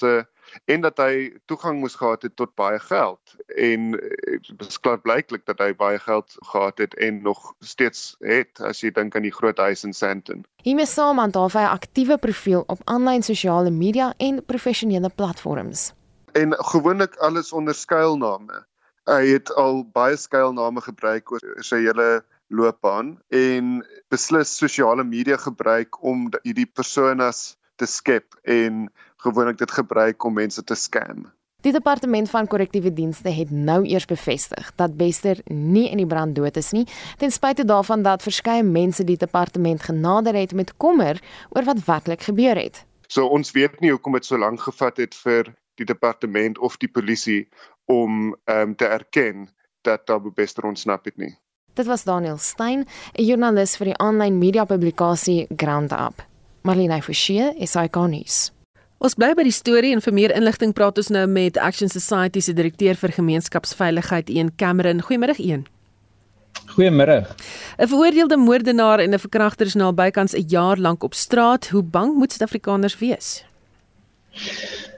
[SPEAKER 2] en dat hy toegang moes gehad het tot baie geld en dit eh, blyklik dat hy baie geld gehad het en nog steeds het as jy dink aan die groot huis in Sandton.
[SPEAKER 11] Hiermee saam aan daar 'n aktiewe profiel op aanlyn sosiale media en professionele platforms.
[SPEAKER 2] En gewoonlik alles onder skuilname. Hy het al baie skuilname gebruik oor sy hele loopbaan en beslis sosiale media gebruik om hierdie personas te skep en gewoonlik dit gebruik om mense te scam.
[SPEAKER 11] Die departement van korrektiewe dienste het nou eers bevestig dat Bester nie in die brand dood is nie, ten spyte daarvan dat verskeie mense die departement genader het met kommer oor wat werklik gebeur het.
[SPEAKER 2] So ons weet nie hoekom dit so lank gevat het vir die departement of die polisie om um, te erken dat Abu Bester ontsnap het nie.
[SPEAKER 11] Dit was Daniel Stein, 'n joernalis vir die aanlyn media publikasie Ground Up. Marlene Forsie, SAK nuus.
[SPEAKER 1] Ons bly by die storie en vir meer inligting praat ons nou met Action Society se direkteur vir gemeenskapsveiligheid, Ian Cameron. Goeiemôre, Ian.
[SPEAKER 12] Goeiemôre.
[SPEAKER 1] 'n Veroordeelde moordenaar en 'n verkragter is nou bykans 'n jaar lank op straat. Hoe bang moet Suid-Afrikaners wees?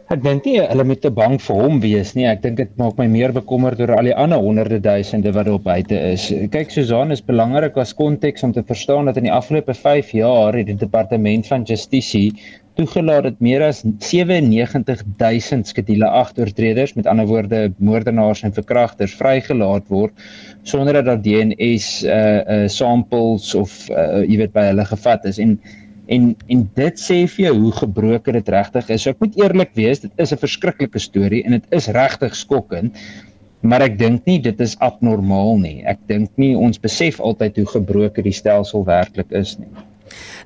[SPEAKER 12] Ek dink nie hulle moet te bang vir hom wees nie. Ek dink dit maak my meer bekommerd oor al die ander honderde duisende wat op buite is. Kyk, Susan is belangrik as konteks om te verstaan dat in die afgelope 5 jaar het die departement van justisie toegelaat dat meer as 97000 skedule 8 oortreders, met ander woorde moordenaars en verkragters vrygelaat word sonder dat daar DNS uh uh samples of uh jy weet by hulle gevat is en en en dit sê vir jou hoe gebroken dit regtig is. So ek moet eerlik wees, dit is 'n verskriklike storie en dit is regtig skokkend. Maar ek dink nie dit is abnormaal nie. Ek dink nie ons besef altyd hoe gebroken die stelsel werklik is nie.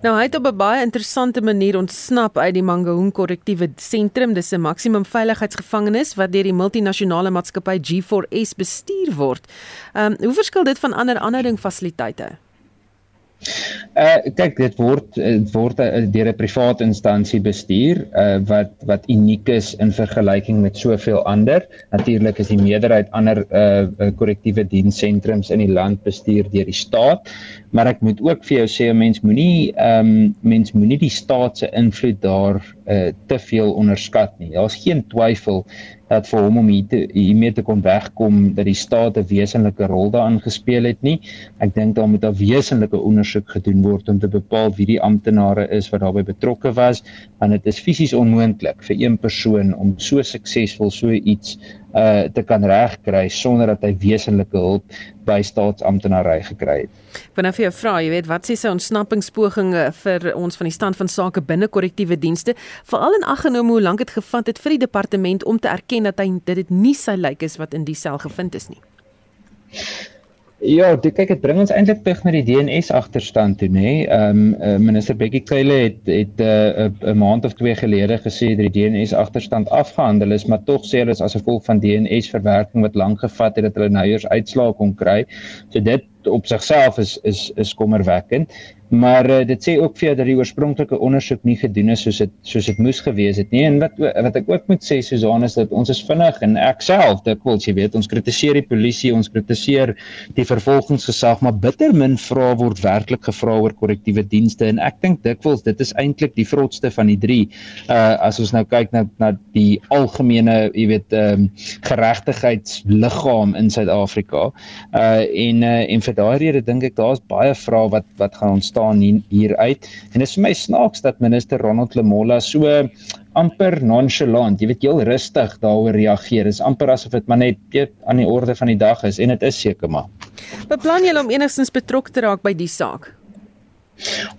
[SPEAKER 1] Nou hy het op 'n baie interessante manier ontsnap uit die Mangaung korrektiewe sentrum. Dis 'n maksimum veiligheidsgevangenis wat deur die multinasjonale maatskappy G4S bestuur word. Ehm um, hoe verskil dit van ander aanhouding fasiliteite?
[SPEAKER 12] Uh kyk dit word dit word uh, deur 'n private instansie bestuur uh wat wat uniek is in vergelyking met soveel ander. Natuurlik is die meerderheid ander uh korrektiewe dienssentrums in die land bestuur deur die staat, maar ek moet ook vir jou sê 'n mens moenie ehm um, mens moenie die staat se invloed daar uh te veel onderskat nie. Daar's geen twyfel dat vir hom om hier te hiermee te kon wegkom dat die staat 'n wesenlike rol daarin gespeel het nie. Ek dink daar moet 'n wesenlike ondersoek gedoen word om te bepaal wie die amptenare is wat daarbey betrokke was, want dit is fisies onmoontlik vir een persoon om so suksesvol so iets uh te kan regkry sonder dat hy wesenlike hulp by staatsamptenary gekry het.
[SPEAKER 1] Ek wil nou vir jou vra, jy weet, wat sê sy ontsnappingspogings vir ons van die stand van sake binne korrektiewe dienste, veral in ag genome hoe lank dit gevat het vir die departement om te erken dat hy dit nie sy lyk is wat in die sel gevind is nie.
[SPEAKER 12] Ja, dit kyk dit bring ons eintlik terug na die DNS agterstand toe, nê. Ehm um, minister Bekkie Cele het het 'n uh, 'n uh, maand of twee gelede gesê dat die DNS agterstand afgehandel is, maar tog sê hulle is as gevolg van DNS verwerking wat lank gevat het dat hulle nou eers uitslae kon kry. So dit op sigself is is is kommerwekkend. Maar uh, dit sê ook vir jou dat die oorspronklike ondersoek nie gedoen is soos dit soos dit moes gewees het nie. En wat wat ek ook moet sê Susan is dat ons is vinnig en ek self, dit wil jy weet, ons kritiseer die polisie, ons kritiseer die vervolgingsgesag, maar bitter min vra word werklik gevra oor korrektiewe dienste en ek dink dikwels dit is eintlik die vrotste van die drie. Uh as ons nou kyk na na die algemene, jy weet, ehm um, geregtigheidsliggaam in Suid-Afrika. Uh en uh, en vir daai rede dink ek daar's baie vrae wat wat gaan ontstaan staan hier, uit. En dit is vir my snaaks dat minister Ronald Lemola so amper nonchalant, jy weet heel rustig daaroor reageer. Dit is amper asof dit maar net weet aan die orde van die dag is en dit is seker maar.
[SPEAKER 1] Beplan julle om enigstens betrokke te raak by die saak?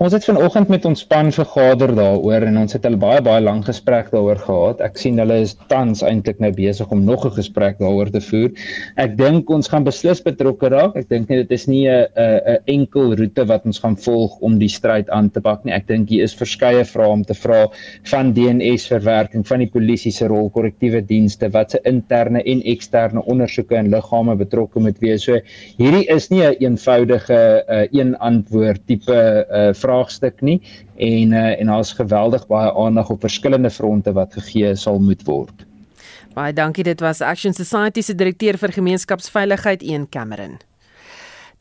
[SPEAKER 12] Ons het vanoggend met ons span vergader daaroor en ons het 'n baie baie lang gesprek daaroor gehad. Ek sien hulle is tans eintlik nou besig om nog 'n gesprek daaroor te voer. Ek dink ons gaan beslis betrokke raak. Ek dink dit is nie 'n 'n enkel roete wat ons gaan volg om die stryd aan te pak nie. Ek dink hier is verskeie vrae om te vra van DNS verwerking, van die polisie se rol, korrektiewe dienste, wat se interne en eksterne ondersoeke en liggame betrokke moet wees. So hierdie is nie 'n eenvoudige uh, een antwoord tipe uh, vraagstuk nie en uh, en daar's geweldig baie aandag op verskillende fronte wat gegee sal moet word.
[SPEAKER 1] Baie dankie dit was Action Society se direkteur vir gemeenskapsveiligheid Ian Cameron.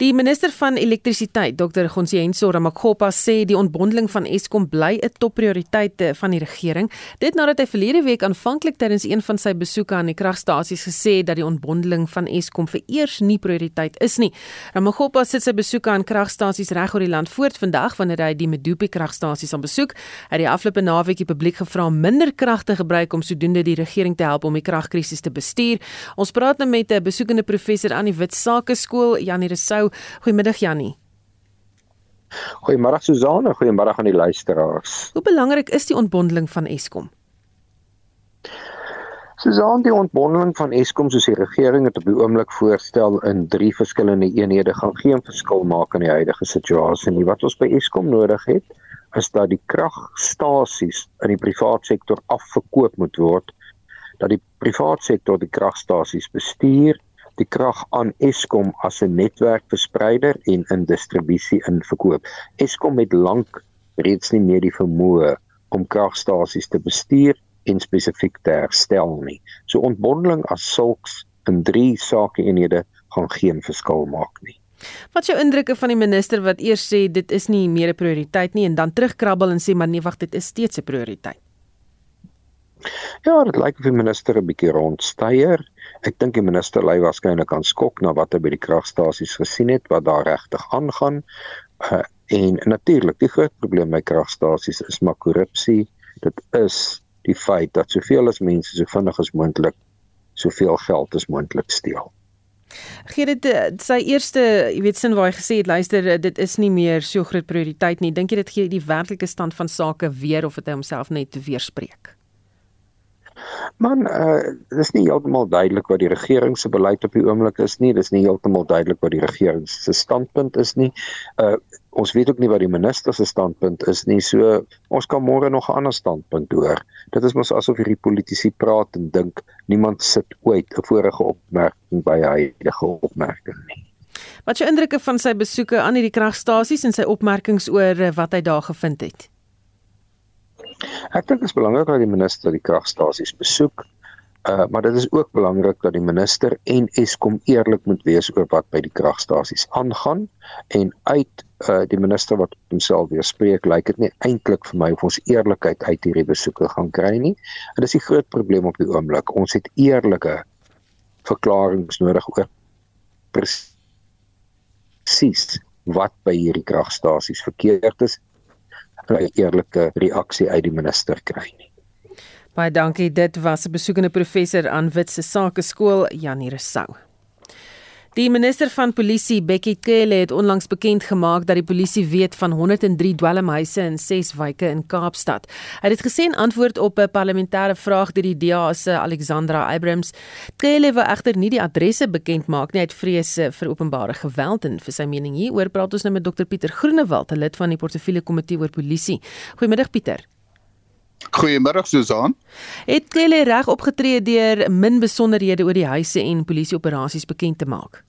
[SPEAKER 1] Die minister van elektrisiteit, Dr. Gonsienso Ramakgopa, sê die ontbondeling van Eskom bly 'n topprioriteit van die regering. Dit nadat hy verlede week aanvanklik tydens een van sy besoeke aan die kragstasies gesê het dat die ontbondeling van Eskom vereers nie prioriteit is nie. Ramakgopa sit sy besoeke aan kragstasies reg oor die land voort vandag wanneer hy die Medupi kragstasies aan besoek. Hy het die afgelope naweek die publiek gevra om minder krag te gebruik om sodoende die regering te help om die kragkrisis te bestuur. Ons praat nou met 'n besoekende professor aan die Wit Sake Skool, Janie Resou. Goeiemiddag Jannie.
[SPEAKER 13] Goeiemôre Suzane, goeiemôre aan die luisteraars.
[SPEAKER 1] Hoe belangrik is die ontbondeling van Eskom?
[SPEAKER 13] Suzane, die ontbondeling van Eskom soos die regering dit op die oomblik voorstel in drie verskillende eenhede gaan geen verskil maak in die huidige situasie nie. Wat ons by Eskom nodig het, is dat die kragstasies in die private sektor afverkoop moet word, dat die private sektor die kragstasies bestuur die krag aan Eskom as 'n netwerkverspreider en in distribusie inverkoop. Eskom het lank reeds nie meer die vermoë om kragstasies te bestuur en spesifiek te herstel nie. So ontbondeling as sulks in drie sakeeenhede gaan geen verskil maak nie.
[SPEAKER 1] Wat jou indrukke van die minister wat eers sê dit is nie meer 'n prioriteit nie en dan terugkrabbel en sê maar nee wag dit is steeds 'n prioriteit?
[SPEAKER 13] Ja, dit lyk of die minister 'n bietjie rondsteier. Ek dink die minister lei waarskynlik aan skok na wat hy by die kragstasies gesien het wat daar regtig aangaan. Uh, en natuurlik, die groot probleem by kragstasies is maar korrupsie. Dit is die feit dat soveel as mense so vinnig as moontlik soveel geld as moontlik steel.
[SPEAKER 1] Gee dit eh, sy eerste, jy weet sin waar hy gesê het luister dit is nie meer so groot prioriteit nie. Dink jy dit gee die werklike stand van sake weer of dit hy homself net weerspreek?
[SPEAKER 13] Man, uh dis nie heeltemal duidelik wat die regering se beleid op die oomblik is nie. Dis nie heeltemal duidelik wat die regering se standpunt is nie. Uh ons weet ook nie wat die minister se standpunt is nie. So ons kan môre nog 'n ander standpunt hoor. Dit is mos asof hierdie politici praat en dink niemand sit ooit 'n vorige opmerking by huidige opmerking nie.
[SPEAKER 1] Wat is jou indrukke van sy besoeke aan hierdie kragstasies en sy opmerkings oor eh, wat hy daar gevind het?
[SPEAKER 13] Ek dink dit is belangrik dat die minister die kragstasies besoek. Uh maar dit is ook belangrik dat die minister en Eskom eerlik moet wees oor wat by die kragstasies aangaan en uit uh die minister wat homself weerspreek, lyk dit nie eintlik vir my of ons eerlikheid uit hierdie besoeke gaan kry nie. En dis die groot probleem op die oomblik. Ons het eerlike verklaringe nodig oor presies wat by hierdie kragstasies verkeerd is eerlike reaksie uit die minister kry nie.
[SPEAKER 1] Baie dankie. Dit was 'n besoekende professor aan Witse Sake Skool, Janie Resou. Die minister van Polisie, Bekkie Cele, het onlangs bekend gemaak dat die polisie weet van 103 dwelmhuise in 6 wyke in Kaapstad. Hy het dit gesê in antwoord op 'n parlementêre vraag deur die DA se Alexandra Abrams. Cele wou egter nie die adresse bekend maak nie uit vrese vir openbare geweld en vir sy mening hieroor praat ons nou met Dr Pieter Groenewald, 'n lid van die portefeulje komitee oor polisie. Goeiemiddag Pieter.
[SPEAKER 14] Goeiemiddag Susan.
[SPEAKER 1] Het Kelly reg opgetree deur min besonderhede oor die huise en polisieoperasies bekend te maak?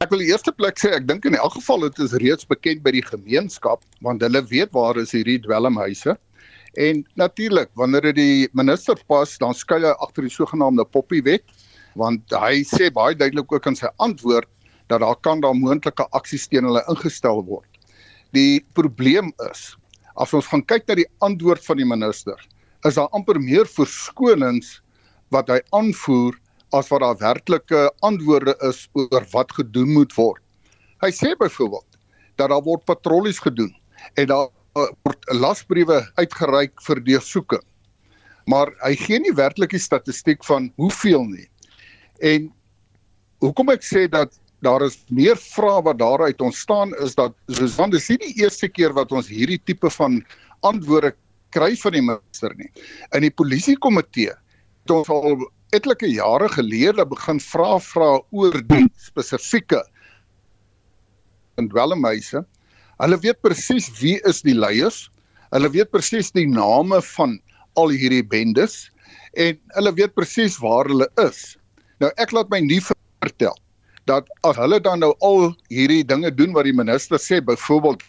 [SPEAKER 14] Ek wil eers plek sê ek dink in elk geval dit is reeds bekend by die gemeenskap want hulle weet waar is hierdie dwelmhuise. En natuurlik wanneer dit die minister pas, dan skuil hy agter die sogenaamde poppiewet want hy sê baie duidelik ook in sy antwoord dat daar kan daar moontlike aksies teen hulle ingestel word. Die probleem is as ons gaan kyk na die antwoord van die minister, is daar amper meer verskonings wat hy aanvoer as wat daar werklike antwoorde is oor wat gedoen moet word. Hy sê byvoorbeeld dat daar word patrollies gedoen en daar uh, word lasbriewe uitgereik vir deursoeking. Maar hy gee nie werklik die statistiek van hoeveel nie. En hoekom ek sê dat daar is meer vrae wat daaruit ontstaan is dat Susan dis nie die eerste keer wat ons hierdie tipe van antwoorde kry van die minister nie. In die polisiekomitee het ons al etlike jare gelede begin vra vra oor die spesifieke dwelmhuise. Hulle weet presies wie is die leiers. Hulle weet presies die name van al hierdie bendes en hulle weet presies waar hulle is. Nou ek laat my nie vertel dat as hulle dan nou al hierdie dinge doen wat die minister sê, byvoorbeeld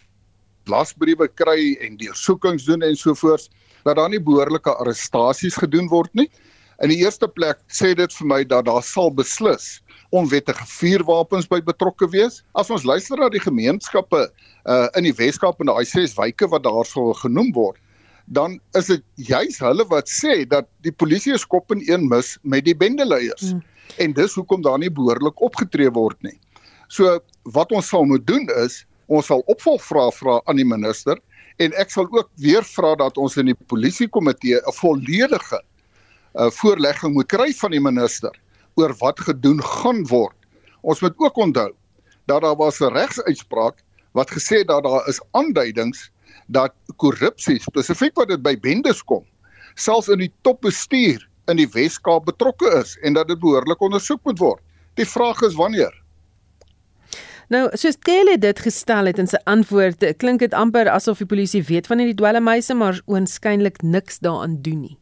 [SPEAKER 14] lasbriewe kry en deursoekings doen en so voort, dat daar nie behoorlike arrestasies gedoen word nie. In die eerste plek sê dit vir my dat daar sal beslis onwettige vuurwapens by betrokke wees. As ons luister na die gemeenskappe uh in die Weskaap en daai ses wyke wat daarso genoem word, dan is dit juis hulle wat sê dat die polisie is kop in een mis met die bendeleiers. Hmm en dis hoekom daar nie behoorlik opgetree word nie. So wat ons sal moet doen is ons sal opvolgvrae vra aan die minister en ek sal ook weer vra dat ons in die polisiekomitee 'n volledige uh, voorlegging moet kry van die minister oor wat gedoen gaan word. Ons moet ook onthou dat daar was 'n regsuitspraak wat gesê dat daar is aanduidings dat korrupsie spesifiek wat dit by bendes kom selfs in die topbestuur in die Wes-Kaap betrokke is en dat dit behoorlik ondersoek moet word. Die vraag is wanneer.
[SPEAKER 1] Nou, soos Kelly dit gestel het in sy antwoord, klink dit amper asof die polisie weet van hierdie dwelmhuise maar oënskynlik niks daaraan doen nie.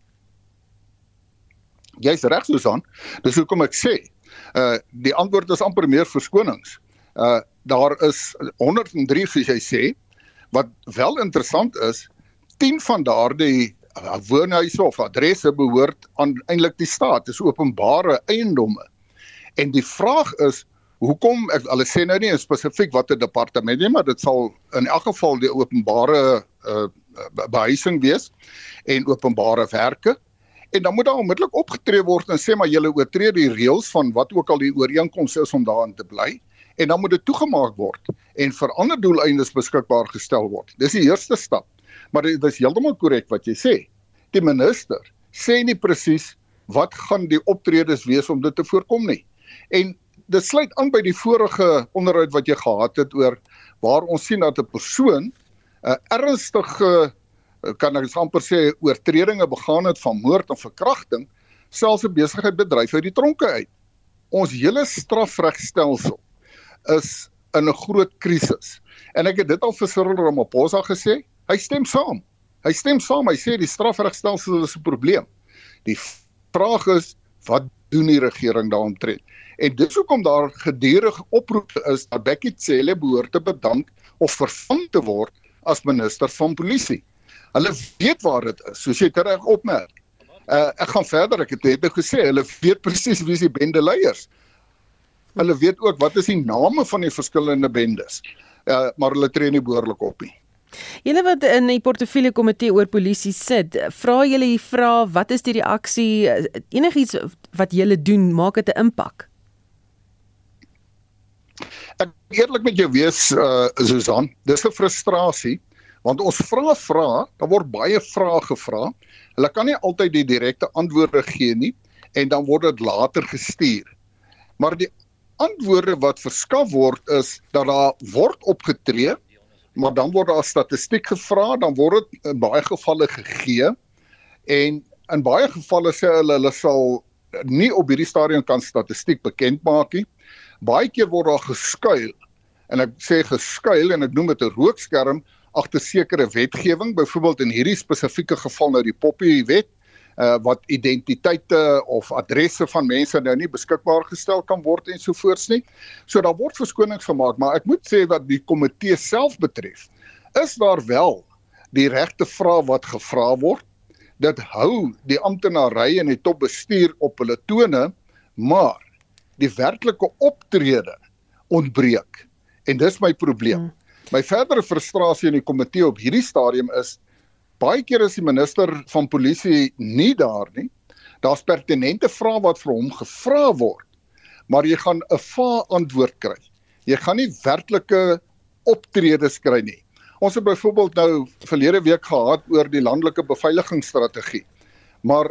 [SPEAKER 14] Jy's reg Susan. Dis hoekom ek sê, uh die antwoord is amper meer verskonings. Uh daar is 103 soos jy sê, wat wel interessant is, 10 van daardie woonhuise of adresse behoort aan eintlik die staat, dis openbare eiendomme. En die vraag is hoekom ek hulle sê nou nie spesifiek watter departement nie, maar dit sal in elk geval die openbare uh, behuising wees en openbare werke. En dan moet daar onmiddellik opgetree word en sê maar julle oortree die reëls van wat ook al die ooreenkoms is om daarin te bly en dan moet dit toegemaak word en vir ander doeleindes beskikbaar gestel word. Dis die eerste stap. Maar dit is heeltemal korrek wat jy sê. Die minister sê nie presies wat gaan die optredes wees om dit te voorkom nie. En dit sluit aan by die vorige onderhoud wat jy gehad het oor waar ons sien dat 'n persoon 'n uh, ernstige uh, kan ek amper sê oortredinge begaan het van moord of verkrachting selfs 'n besigheid bedryf uit die tronke uit. Ons hele strafregstelsel is in 'n groot krisis. En ek het dit al vir Cyril Ramaphosa gesê, Hy stem saam. Hy stem saam. Hy sê die strafregstelsel is 'n probleem. Die vraag is wat doen die regering daaroor? En dis hoekom daar gedurig oproepe is dat Bekkie Cele behoort te bedank of vervang te word as minister van polisie. Hulle weet waar dit is, soos jy reg opmerk. Uh, ek gaan verder. Ek het net nou gesê hulle weet presies wie is die bendeleiers. Hulle weet ook wat is die name van die verskillende bendes. Uh, maar hulle tree nie behoorlik op nie.
[SPEAKER 1] Julle wat in die portefeulje komitee oor polisie sit, vra julle hier vra wat is die reaksie enigiets wat julle doen maak dit 'n impak?
[SPEAKER 14] Ek eerlik met jou wees uh Susan, dis 'n frustrasie want ons vra vra, daar word baie vrae gevra. Hulle kan nie altyd die direkte antwoorde gee nie en dan word dit later gestuur. Maar die antwoorde wat verskaf word is dat daar word opgetree maar dan word daar statistiek gevra, dan word dit in baie gevalle gegee en in baie gevalle sê hulle hulle sal nie op hierdie stadium kan statistiek bekend maak nie. Baie keer word daar geskuil en ek sê geskuil en ek noem dit 'n rookskerm agter sekere wetgewing, byvoorbeeld in hierdie spesifieke geval nou die Poppy wet uh wat identiteite of adresse van mense nou nie beskikbaar gestel kan word en so voorts nie. So daar word verskonings gemaak, maar ek moet sê wat die komitee self betref, is daar wel die regte vrae wat gevra word. Dit hou die amptenary en die topbestuur op hulle tone, maar die werklike optrede ontbreek. En dis my probleem. Hmm. My verdere frustrasie in die komitee op hierdie stadium is baie keer is die minister van polisie nie daar nie. Daar's pertinente vrae wat vir hom gevra word, maar jy gaan 'n va antwoord kry. Jy gaan nie werklike optredes kry nie. Ons het byvoorbeeld nou verlede week gehad oor die landelike beveiligingsstrategie. Maar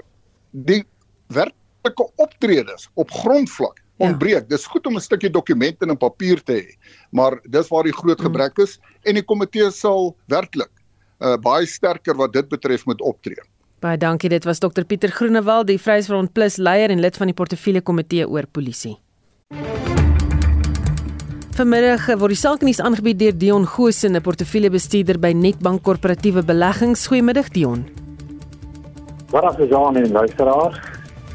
[SPEAKER 14] die werklike optredes op grondvlak ja. ontbreek. Ja. Dis goed om 'n stukkie dokumente in papier te hê, maar dis waar die groot mm. gebrek is en die komitee sal werklik uh, baie sterker wat dit betref moet optree.
[SPEAKER 1] Baie dankie. Dit was Dr Pieter Groenewald, die Vryheidsfront Plus leier en lid van die portefeulje komitee oor polisie. Vanmiddag word die saakenis aangebied deur Dion Goosen, 'n portefeuljebestuurder by Netbank Korporatiewe Beleggings. Goeiemiddag Dion.
[SPEAKER 15] Wat as ons aan in luisteraars?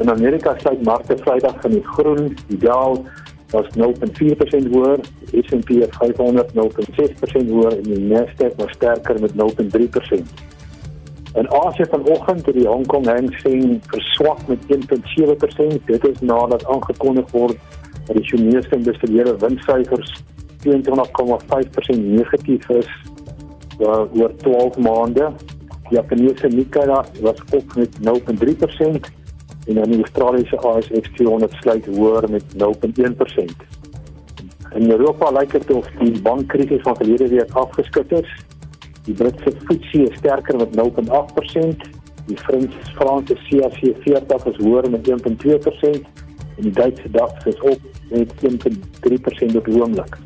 [SPEAKER 15] In Amerika sluit markte Vrydag van die groen, die Dow was 0.4% hoër, S&P 500 0.6% hoër en die Nasdaq was sterker met 0.3%. In Asië vanoggend het die Hong Kong Hang Seng verswak met 1.7%. Dit is nadat aangekondig word dat die Chinese industriële winssyfers 22,5% negatief is uh, oor 12 maande. Die Japannese Nikkei was op met 0.3% en dan die Australiese ASX 200 sluit hoër met 0.1%. In Europa lyk dit of die bankkrisis van verlede week afgeskit is. Die Britse FTSE is sterker met 0.8%, die Franse Franse CAC 40 is hoër met 1.2% en die Duitse DAX is op met 1.3% op die oomblik.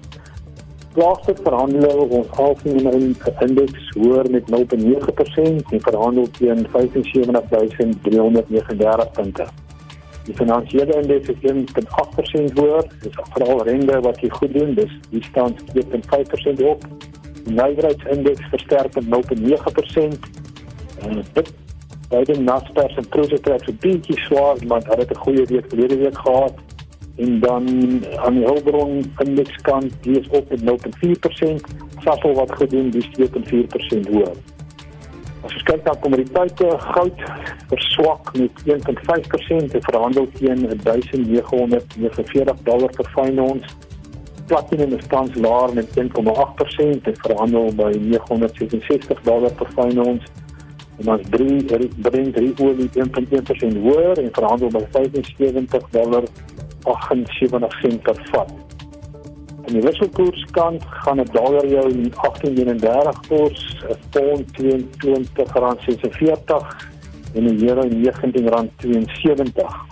[SPEAKER 15] Laaste verhandeling ons algemene indeks hoër met 0.9% en verhandel teen 75339 punte. Die finansiële indeks is 1.8% hoër, dis veral rende wat jy goed doen, dis die staan 2.5% op. Die nywerheidsindeks versterk met 0.9% en dit beide Naspers en Prosus trek so bietjie swaar, maar het 'n goeie week verlede week gehad en dan aan die hulpbron indekskant is op met 0.4%, Sasol wat gedoen die 2.4% hoër. As ons kyk na kommoditeite, goud verswak met 1.5% en verhandel teen 1949 dollar per fyn ons. Platinum is tans laer met 1.8% en verhandel by 966 dollar per fyn ons. En ons 3 bring 3 olie 1.1% hoër en verhandel by 75 dollar 78 sent per vat. In die wisselkoerskant gaan 'n dollar jou in 1839 kos, 'n pond 22.46 en 'n euro 19.72.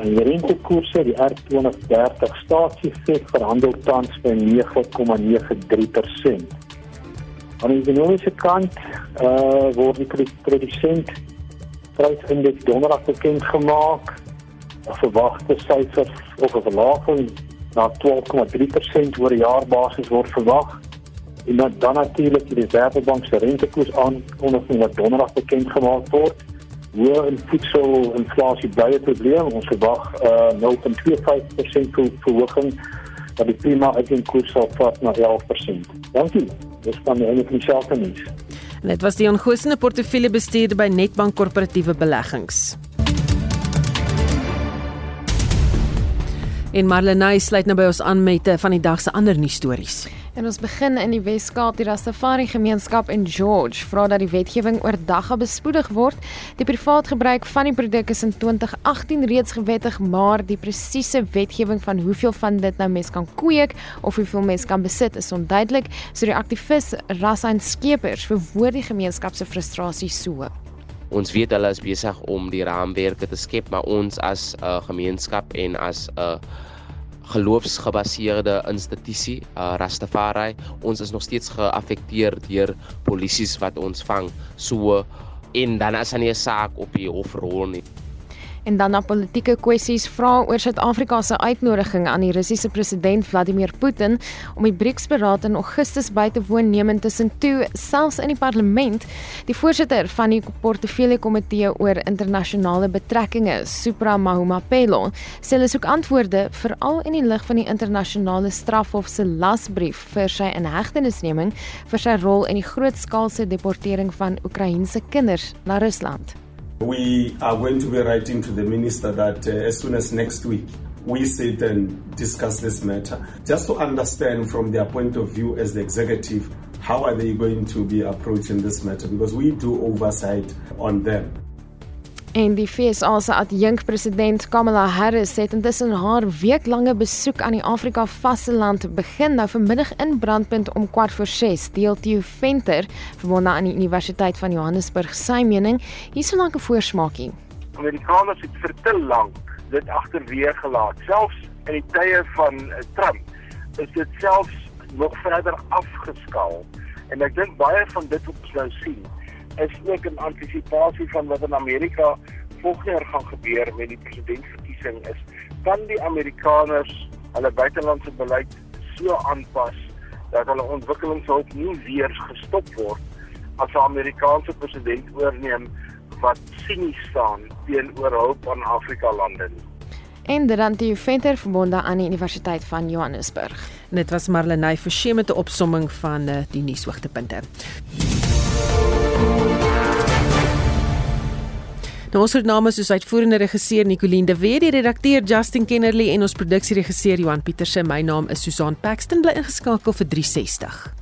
[SPEAKER 15] En die rentekoerse, die R2030 staatsiefek verhandel tans by 9,93%. Aan die ekonomiese kant, uh word die produsent prysindeks donderdag bekend gemaak verwagte syfer of 'n verlaging na 12,3% oor jaarbasis word verwag. En dan, dan natuurlik die Reservebank se rentekoers aankondiging wat donderdag bekend gemaak word. Hoë voedselinflasie bly 'n probleem. Ons verwag uh, 0,25% verhoging wat die prima uitkoers sal vat na 11%. Dankie. Dis van die enige selfde nuus.
[SPEAKER 1] Dit was die ongewone portefeulje bestuurder by Netbank Korporatiewe Beleggings. En Marlenae sluit nou by ons aan met eh, van die dag se ander nuus stories.
[SPEAKER 11] En ons begin in die Wes-Kaap, die Rastafari gemeenskap in George vra dat die wetgewing oordag bespoedig word. Die privaat gebruik van die produk is in 2018 reeds gewettig, maar die presiese wetgewing van hoeveel van dit nou mens kan kweek of hoeveel mens kan besit is onduidelik. So die aktivis Rasain Skeepers verwoord die gemeenskap se frustrasie so.
[SPEAKER 16] Ons weet hulle is besig om die raamwerke te skep, maar ons as 'n uh, gemeenskap en as 'n uh, geloofsgebaseerde institusie, uh, Rastafari, ons is nog steeds geaffekteer deur polisies wat ons vang. So en dan as hulle 'n saak op die hof rol nie
[SPEAKER 11] en dan na politieke kwessies vra oor Suid-Afrika se uitnodiging aan die Russiese president Vladimir Putin om die BRICS-beraad in Augustus by te woon neem intussen toe selfs in die parlement die voorsitter van die portefeulje komitee oor internasionale betrekkinge Supra Mahumapelo sê hulle soek antwoorde veral in die lig van die internasionale strafhof se lasbrief vir sy inhegtenisneming vir sy rol in die grootskaalse deportering van Oekraïense kinders na Rusland
[SPEAKER 17] We are going to be writing to the minister that uh, as soon as next week we sit and discuss this matter, just to understand from their point of view as the executive, how are they going to be approaching this matter? Because we do oversight on them.
[SPEAKER 11] En die FSA se adjunkpresident Kamala Harris het intussen haar weeklange besoek aan die Afrika vasteland begin. Nou vanmiddag in Brandpunt om kwart voor 6 deel Theo Venter verbonde aan die Universiteit van Johannesburg sy mening. Hier so lank 'n voorsmaakie.
[SPEAKER 18] Amerikaners het vir te lank dit agterweë gelaat. Selfs in die tye van uh, Trump is dit selfs nog verder afgeskaal en ek dink baie van dit wat ons nou sien is ook 'n antisipasie van wat in Amerika volgende jaar gaan gebeur met die presidentsverkiesing is kan die Amerikaners hulle buitelandse beleid so aanpas dat hulle ontwikkelingshulp nie weer gestop word as 'n Amerikaanse president oorneem wat sinies staan teenoor hulp aan Afrika lande nie
[SPEAKER 11] en dan die Venter verbonde aan die Universiteit van Johannesburg.
[SPEAKER 1] Dit was Marlenae Forsie met 'n opsomming van eh, die nuushoogtepunte. Nou ons het namens soos uitvoerende regisseur Nicoline de Weer, die redakteur Justin Kennerly en ons produksieregisseur Johan Pieterse. My naam is Susan Paxton bly ingeskakel vir 360.